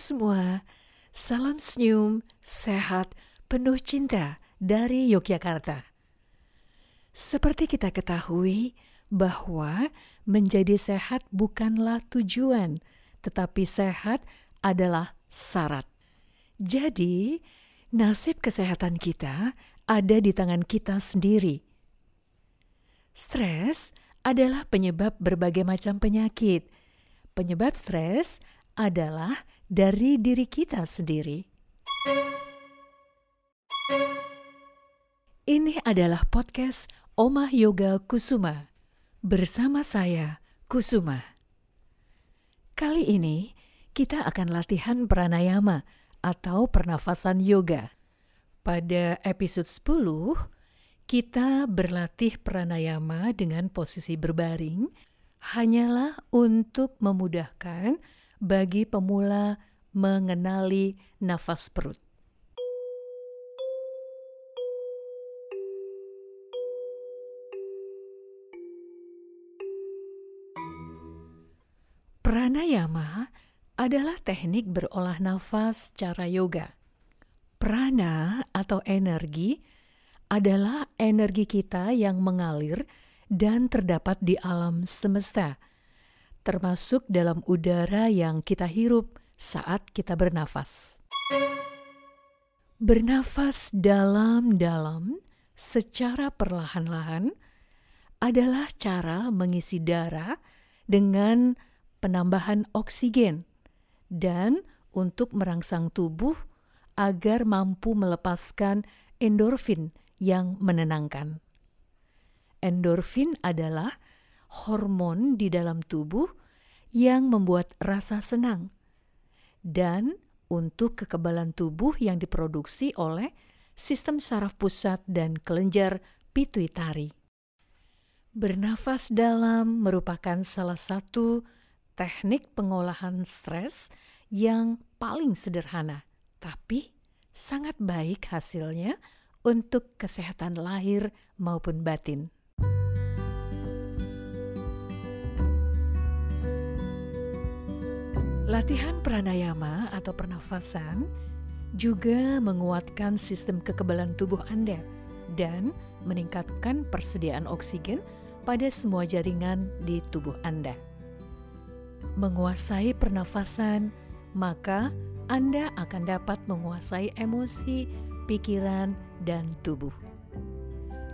semua, salam senyum, sehat, penuh cinta dari Yogyakarta. Seperti kita ketahui bahwa menjadi sehat bukanlah tujuan, tetapi sehat adalah syarat. Jadi, nasib kesehatan kita ada di tangan kita sendiri. Stres adalah penyebab berbagai macam penyakit. Penyebab stres adalah dari diri kita sendiri. Ini adalah podcast Omah Yoga Kusuma bersama saya, Kusuma. Kali ini kita akan latihan pranayama atau pernafasan yoga. Pada episode 10, kita berlatih pranayama dengan posisi berbaring hanyalah untuk memudahkan bagi pemula mengenali nafas perut. Pranayama adalah teknik berolah nafas cara yoga. Prana atau energi adalah energi kita yang mengalir dan terdapat di alam semesta, termasuk dalam udara yang kita hirup saat kita bernafas. Bernafas dalam-dalam secara perlahan-lahan adalah cara mengisi darah dengan penambahan oksigen dan untuk merangsang tubuh agar mampu melepaskan endorfin yang menenangkan. Endorfin adalah hormon di dalam tubuh yang membuat rasa senang, dan untuk kekebalan tubuh yang diproduksi oleh sistem saraf pusat dan kelenjar pituitari. Bernafas dalam merupakan salah satu teknik pengolahan stres yang paling sederhana, tapi sangat baik hasilnya untuk kesehatan lahir maupun batin. Latihan pranayama atau pernafasan juga menguatkan sistem kekebalan tubuh Anda dan meningkatkan persediaan oksigen pada semua jaringan di tubuh Anda. Menguasai pernafasan, maka Anda akan dapat menguasai emosi, pikiran, dan tubuh.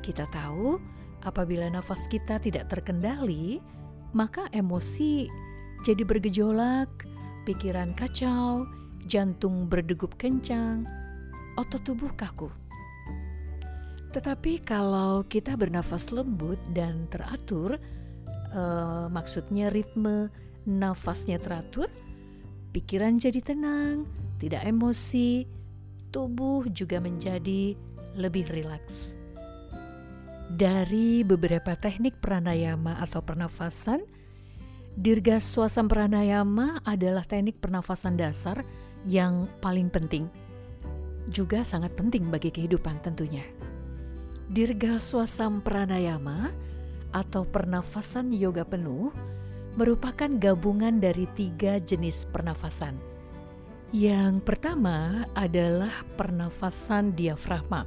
Kita tahu, apabila nafas kita tidak terkendali, maka emosi jadi bergejolak, pikiran kacau, jantung berdegup kencang, otot tubuh kaku. Tetapi kalau kita bernafas lembut dan teratur, eh, maksudnya ritme nafasnya teratur, pikiran jadi tenang, tidak emosi, tubuh juga menjadi lebih rileks. Dari beberapa teknik pranayama atau pernafasan, Dirga Swasam Pranayama adalah teknik pernafasan dasar yang paling penting. Juga sangat penting bagi kehidupan tentunya. Dirga Swasam Pranayama atau pernafasan yoga penuh merupakan gabungan dari tiga jenis pernafasan. Yang pertama adalah pernafasan diafragma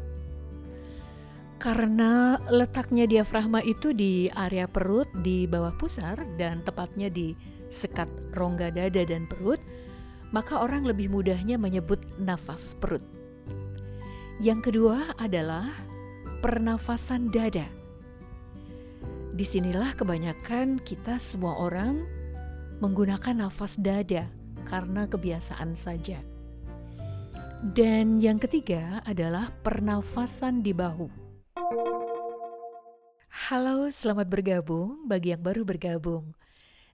karena letaknya diafragma itu di area perut di bawah pusar dan tepatnya di sekat rongga dada dan perut, maka orang lebih mudahnya menyebut nafas perut. Yang kedua adalah pernafasan dada. Di sinilah kebanyakan kita semua orang menggunakan nafas dada karena kebiasaan saja. Dan yang ketiga adalah pernafasan di bahu. Halo, selamat bergabung bagi yang baru bergabung.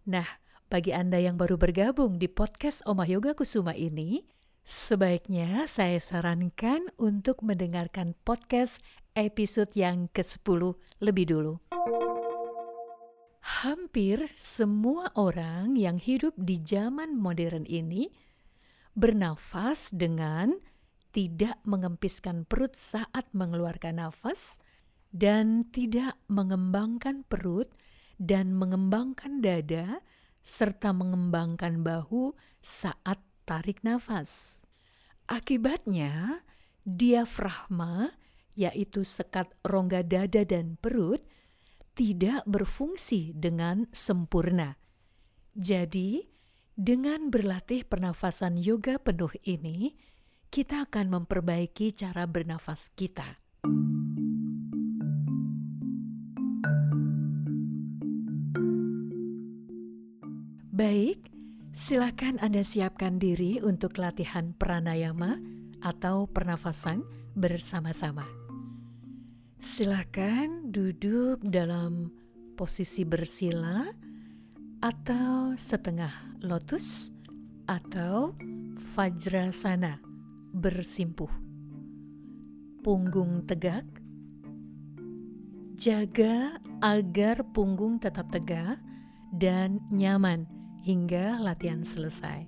Nah, bagi Anda yang baru bergabung di podcast Omah Yoga Kusuma ini, sebaiknya saya sarankan untuk mendengarkan podcast episode yang ke-10 lebih dulu. Hampir semua orang yang hidup di zaman modern ini bernafas dengan tidak mengempiskan perut saat mengeluarkan nafas, dan tidak mengembangkan perut dan mengembangkan dada serta mengembangkan bahu saat tarik nafas. Akibatnya, diafragma, yaitu sekat rongga dada dan perut, tidak berfungsi dengan sempurna. Jadi, dengan berlatih pernafasan yoga penuh ini, kita akan memperbaiki cara bernafas kita. Baik, silakan Anda siapkan diri untuk latihan pranayama atau pernafasan bersama-sama. Silakan duduk dalam posisi bersila atau setengah lotus atau vajrasana bersimpuh. Punggung tegak. Jaga agar punggung tetap tegak dan nyaman hingga latihan selesai.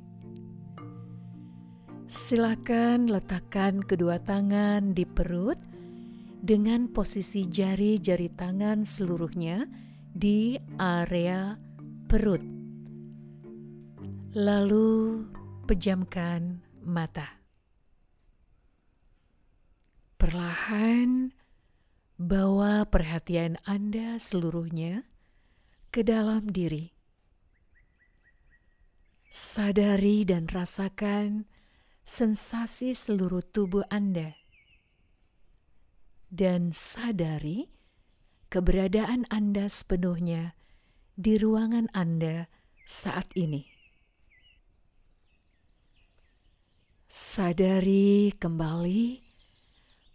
Silakan letakkan kedua tangan di perut dengan posisi jari-jari tangan seluruhnya di area perut. Lalu pejamkan mata. Perlahan bawa perhatian Anda seluruhnya ke dalam diri Sadari dan rasakan sensasi seluruh tubuh Anda. Dan sadari keberadaan Anda sepenuhnya di ruangan Anda saat ini. Sadari kembali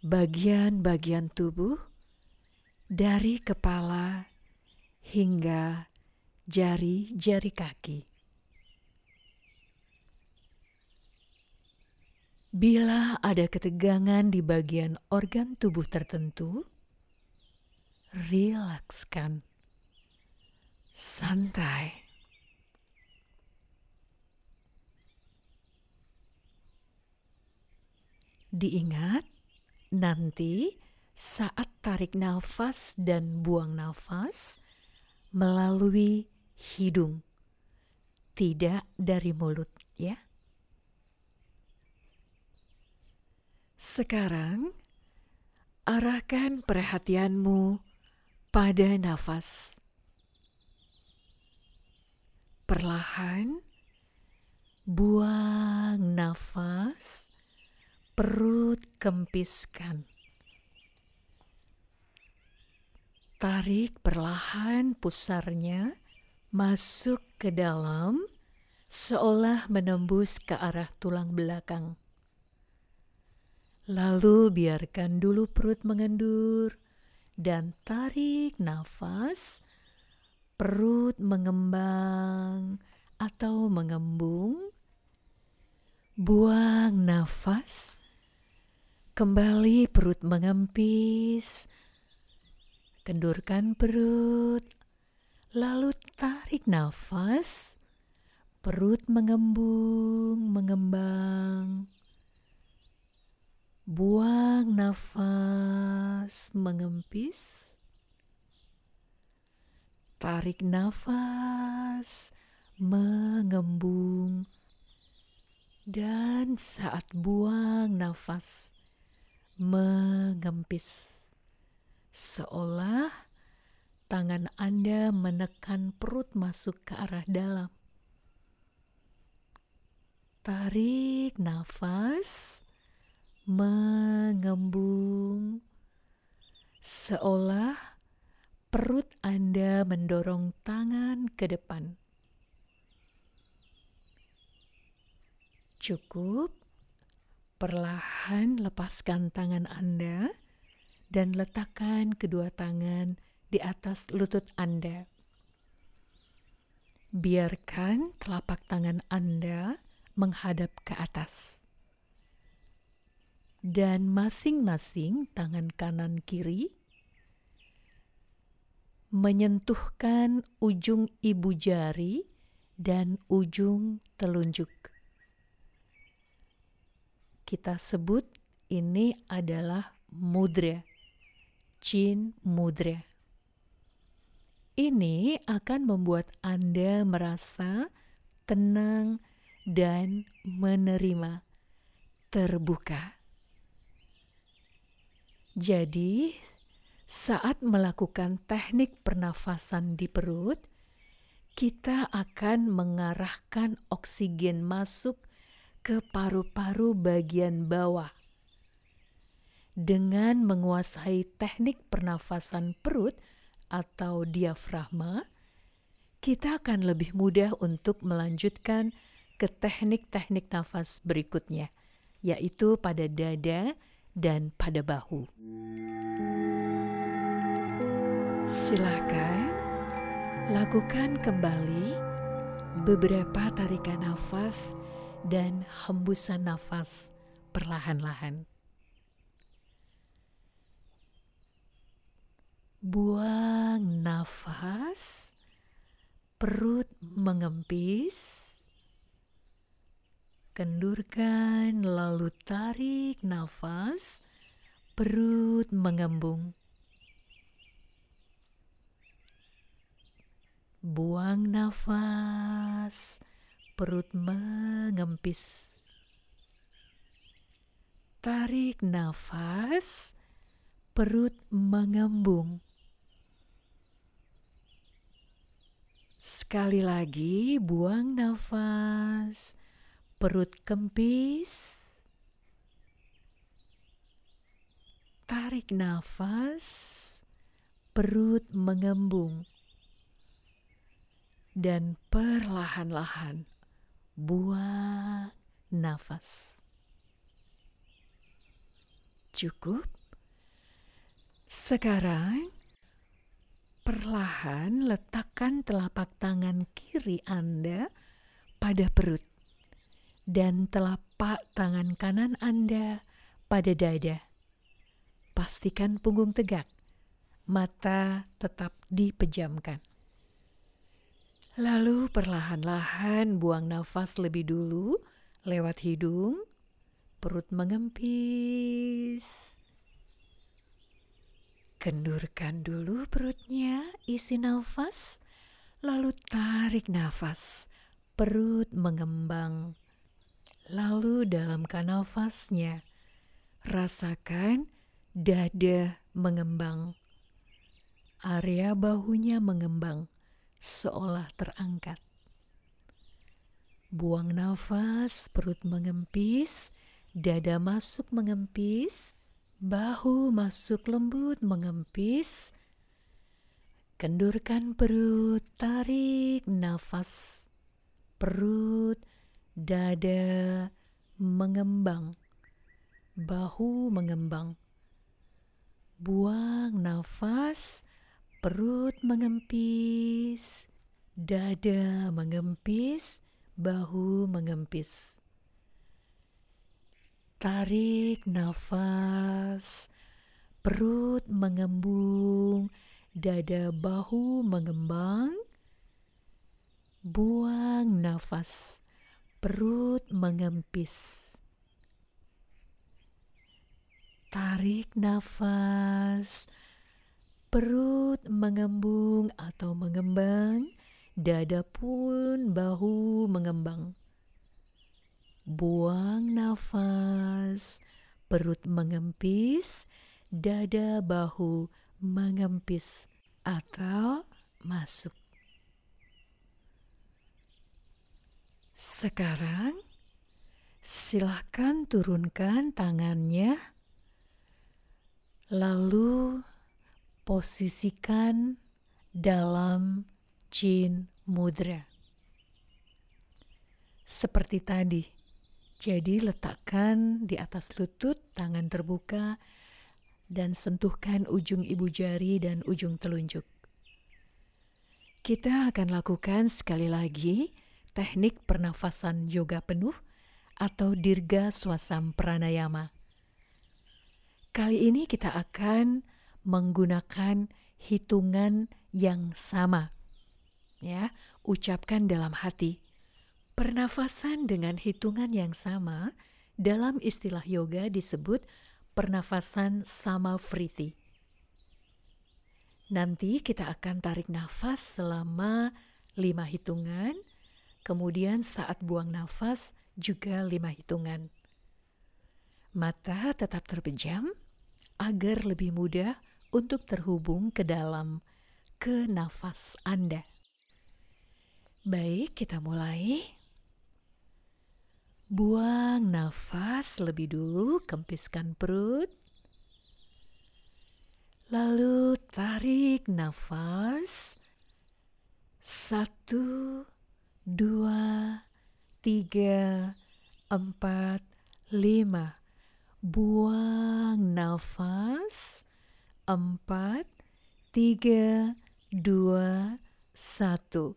bagian-bagian tubuh dari kepala hingga jari-jari kaki. Bila ada ketegangan di bagian organ tubuh tertentu, rilekskan. Santai. Diingat, nanti saat tarik nafas dan buang nafas melalui hidung, tidak dari mulut, ya. Sekarang, arahkan perhatianmu pada nafas. Perlahan, buang nafas, perut kempiskan. Tarik perlahan pusarnya masuk ke dalam, seolah menembus ke arah tulang belakang. Lalu biarkan dulu perut mengendur dan tarik nafas. Perut mengembang atau mengembung. Buang nafas. Kembali perut mengempis. Kendurkan perut. Lalu tarik nafas. Perut mengembung, mengembang. Buang nafas mengempis. Tarik nafas mengembung. Dan saat buang nafas mengempis. Seolah tangan Anda menekan perut masuk ke arah dalam. Tarik nafas mengembung, seolah perut Anda mendorong tangan ke depan. Cukup, perlahan lepaskan tangan Anda dan letakkan kedua tangan di atas lutut Anda. Biarkan telapak tangan Anda menghadap ke atas dan masing-masing tangan kanan kiri menyentuhkan ujung ibu jari dan ujung telunjuk. Kita sebut ini adalah mudra, chin mudra. Ini akan membuat Anda merasa tenang dan menerima terbuka. Jadi, saat melakukan teknik pernafasan di perut, kita akan mengarahkan oksigen masuk ke paru-paru bagian bawah. Dengan menguasai teknik pernafasan perut atau diafragma, kita akan lebih mudah untuk melanjutkan ke teknik-teknik nafas berikutnya, yaitu pada dada dan pada bahu. Silakan lakukan kembali beberapa tarikan nafas dan hembusan nafas perlahan-lahan. Buang nafas, perut mengempis. Kendurkan lalu tarik nafas, perut mengembung. Buang nafas, perut mengempis. Tarik nafas, perut mengembung. Sekali lagi, buang nafas perut kempis. Tarik nafas, perut mengembung. Dan perlahan-lahan buang nafas. Cukup. Sekarang perlahan letakkan telapak tangan kiri Anda pada perut dan telapak tangan kanan Anda pada dada. Pastikan punggung tegak, mata tetap dipejamkan. Lalu perlahan-lahan buang nafas lebih dulu lewat hidung, perut mengempis. Kendurkan dulu perutnya, isi nafas, lalu tarik nafas, perut mengembang Lalu dalam kanavasnya, rasakan dada mengembang. Area bahunya mengembang seolah terangkat. Buang nafas, perut mengempis, dada masuk mengempis, bahu masuk lembut mengempis. Kendurkan perut, tarik nafas. Perut dada mengembang, bahu mengembang. Buang nafas, perut mengempis, dada mengempis, bahu mengempis. Tarik nafas, perut mengembung, dada bahu mengembang. Buang nafas perut mengempis. Tarik nafas, perut mengembung atau mengembang, dada pun bahu mengembang. Buang nafas, perut mengempis, dada bahu mengempis atau masuk. Sekarang silahkan turunkan tangannya, lalu posisikan dalam Jin Mudra. Seperti tadi, jadi letakkan di atas lutut tangan terbuka dan sentuhkan ujung ibu jari dan ujung telunjuk. Kita akan lakukan sekali lagi teknik pernafasan yoga penuh atau dirga swasam pranayama. Kali ini kita akan menggunakan hitungan yang sama. Ya, ucapkan dalam hati. Pernafasan dengan hitungan yang sama dalam istilah yoga disebut pernafasan sama friti. Nanti kita akan tarik nafas selama lima hitungan Kemudian saat buang nafas juga lima hitungan. Mata tetap terpejam agar lebih mudah untuk terhubung ke dalam ke nafas Anda. Baik, kita mulai. Buang nafas lebih dulu, kempiskan perut. Lalu tarik nafas. Satu, dua, tiga, empat, lima. Buang nafas. Empat, tiga, dua, satu.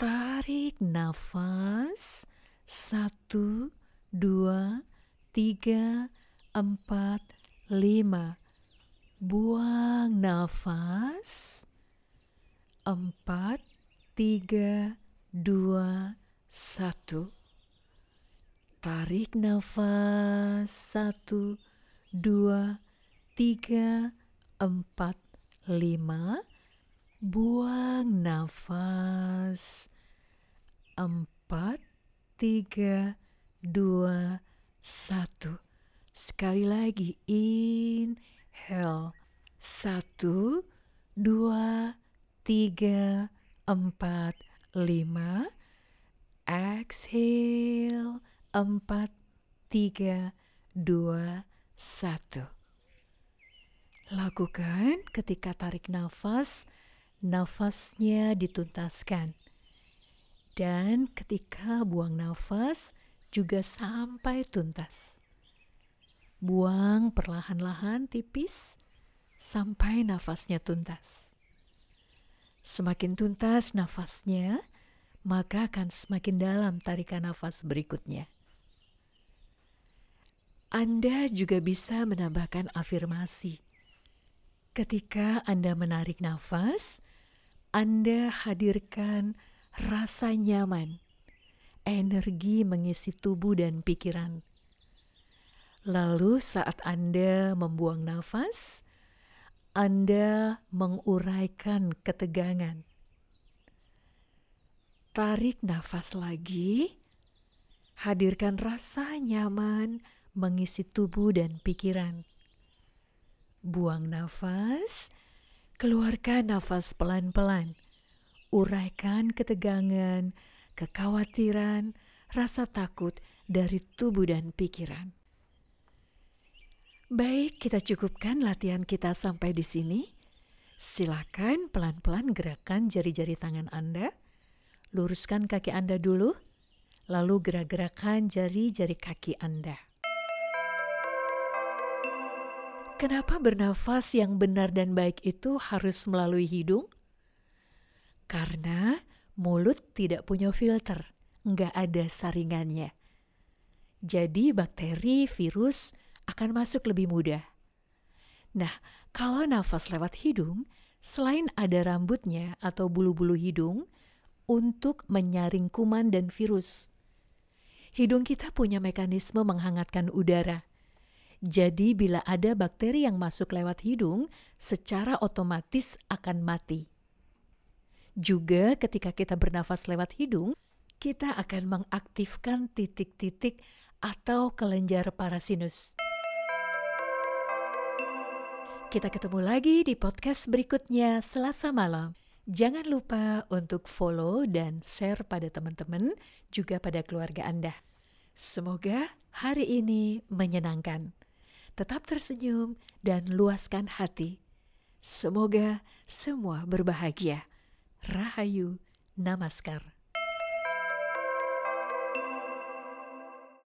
Tarik nafas. Satu, dua, tiga, empat, lima. Buang nafas. Empat, tiga, dua, satu. Tarik nafas. Satu, dua, tiga, empat, lima. Buang nafas. Empat, tiga, dua, satu. Sekali lagi, inhale. Satu, dua, tiga, empat, lima. Exhale, empat, tiga, dua, satu. Lakukan ketika tarik nafas, nafasnya dituntaskan. Dan ketika buang nafas, juga sampai tuntas. Buang perlahan-lahan tipis sampai nafasnya tuntas. Semakin tuntas nafasnya, maka akan semakin dalam tarikan nafas berikutnya. Anda juga bisa menambahkan afirmasi. Ketika Anda menarik nafas, Anda hadirkan rasa nyaman, energi mengisi tubuh dan pikiran. Lalu, saat Anda membuang nafas, Anda menguraikan ketegangan Tarik nafas lagi, hadirkan rasa nyaman mengisi tubuh dan pikiran. Buang nafas, keluarkan nafas pelan-pelan. Uraikan ketegangan, kekhawatiran, rasa takut dari tubuh dan pikiran. Baik, kita cukupkan latihan kita sampai di sini. Silakan pelan-pelan gerakan jari-jari tangan Anda Luruskan kaki Anda dulu, lalu gerak-gerakan jari-jari kaki Anda. Kenapa bernafas yang benar dan baik itu harus melalui hidung? Karena mulut tidak punya filter, nggak ada saringannya. Jadi bakteri, virus akan masuk lebih mudah. Nah, kalau nafas lewat hidung, selain ada rambutnya atau bulu-bulu hidung, untuk menyaring kuman dan virus. Hidung kita punya mekanisme menghangatkan udara. Jadi bila ada bakteri yang masuk lewat hidung, secara otomatis akan mati. Juga ketika kita bernafas lewat hidung, kita akan mengaktifkan titik-titik atau kelenjar parasinus. Kita ketemu lagi di podcast berikutnya Selasa malam. Jangan lupa untuk follow dan share pada teman-teman, juga pada keluarga Anda. Semoga hari ini menyenangkan. Tetap tersenyum dan luaskan hati. Semoga semua berbahagia. Rahayu Namaskar.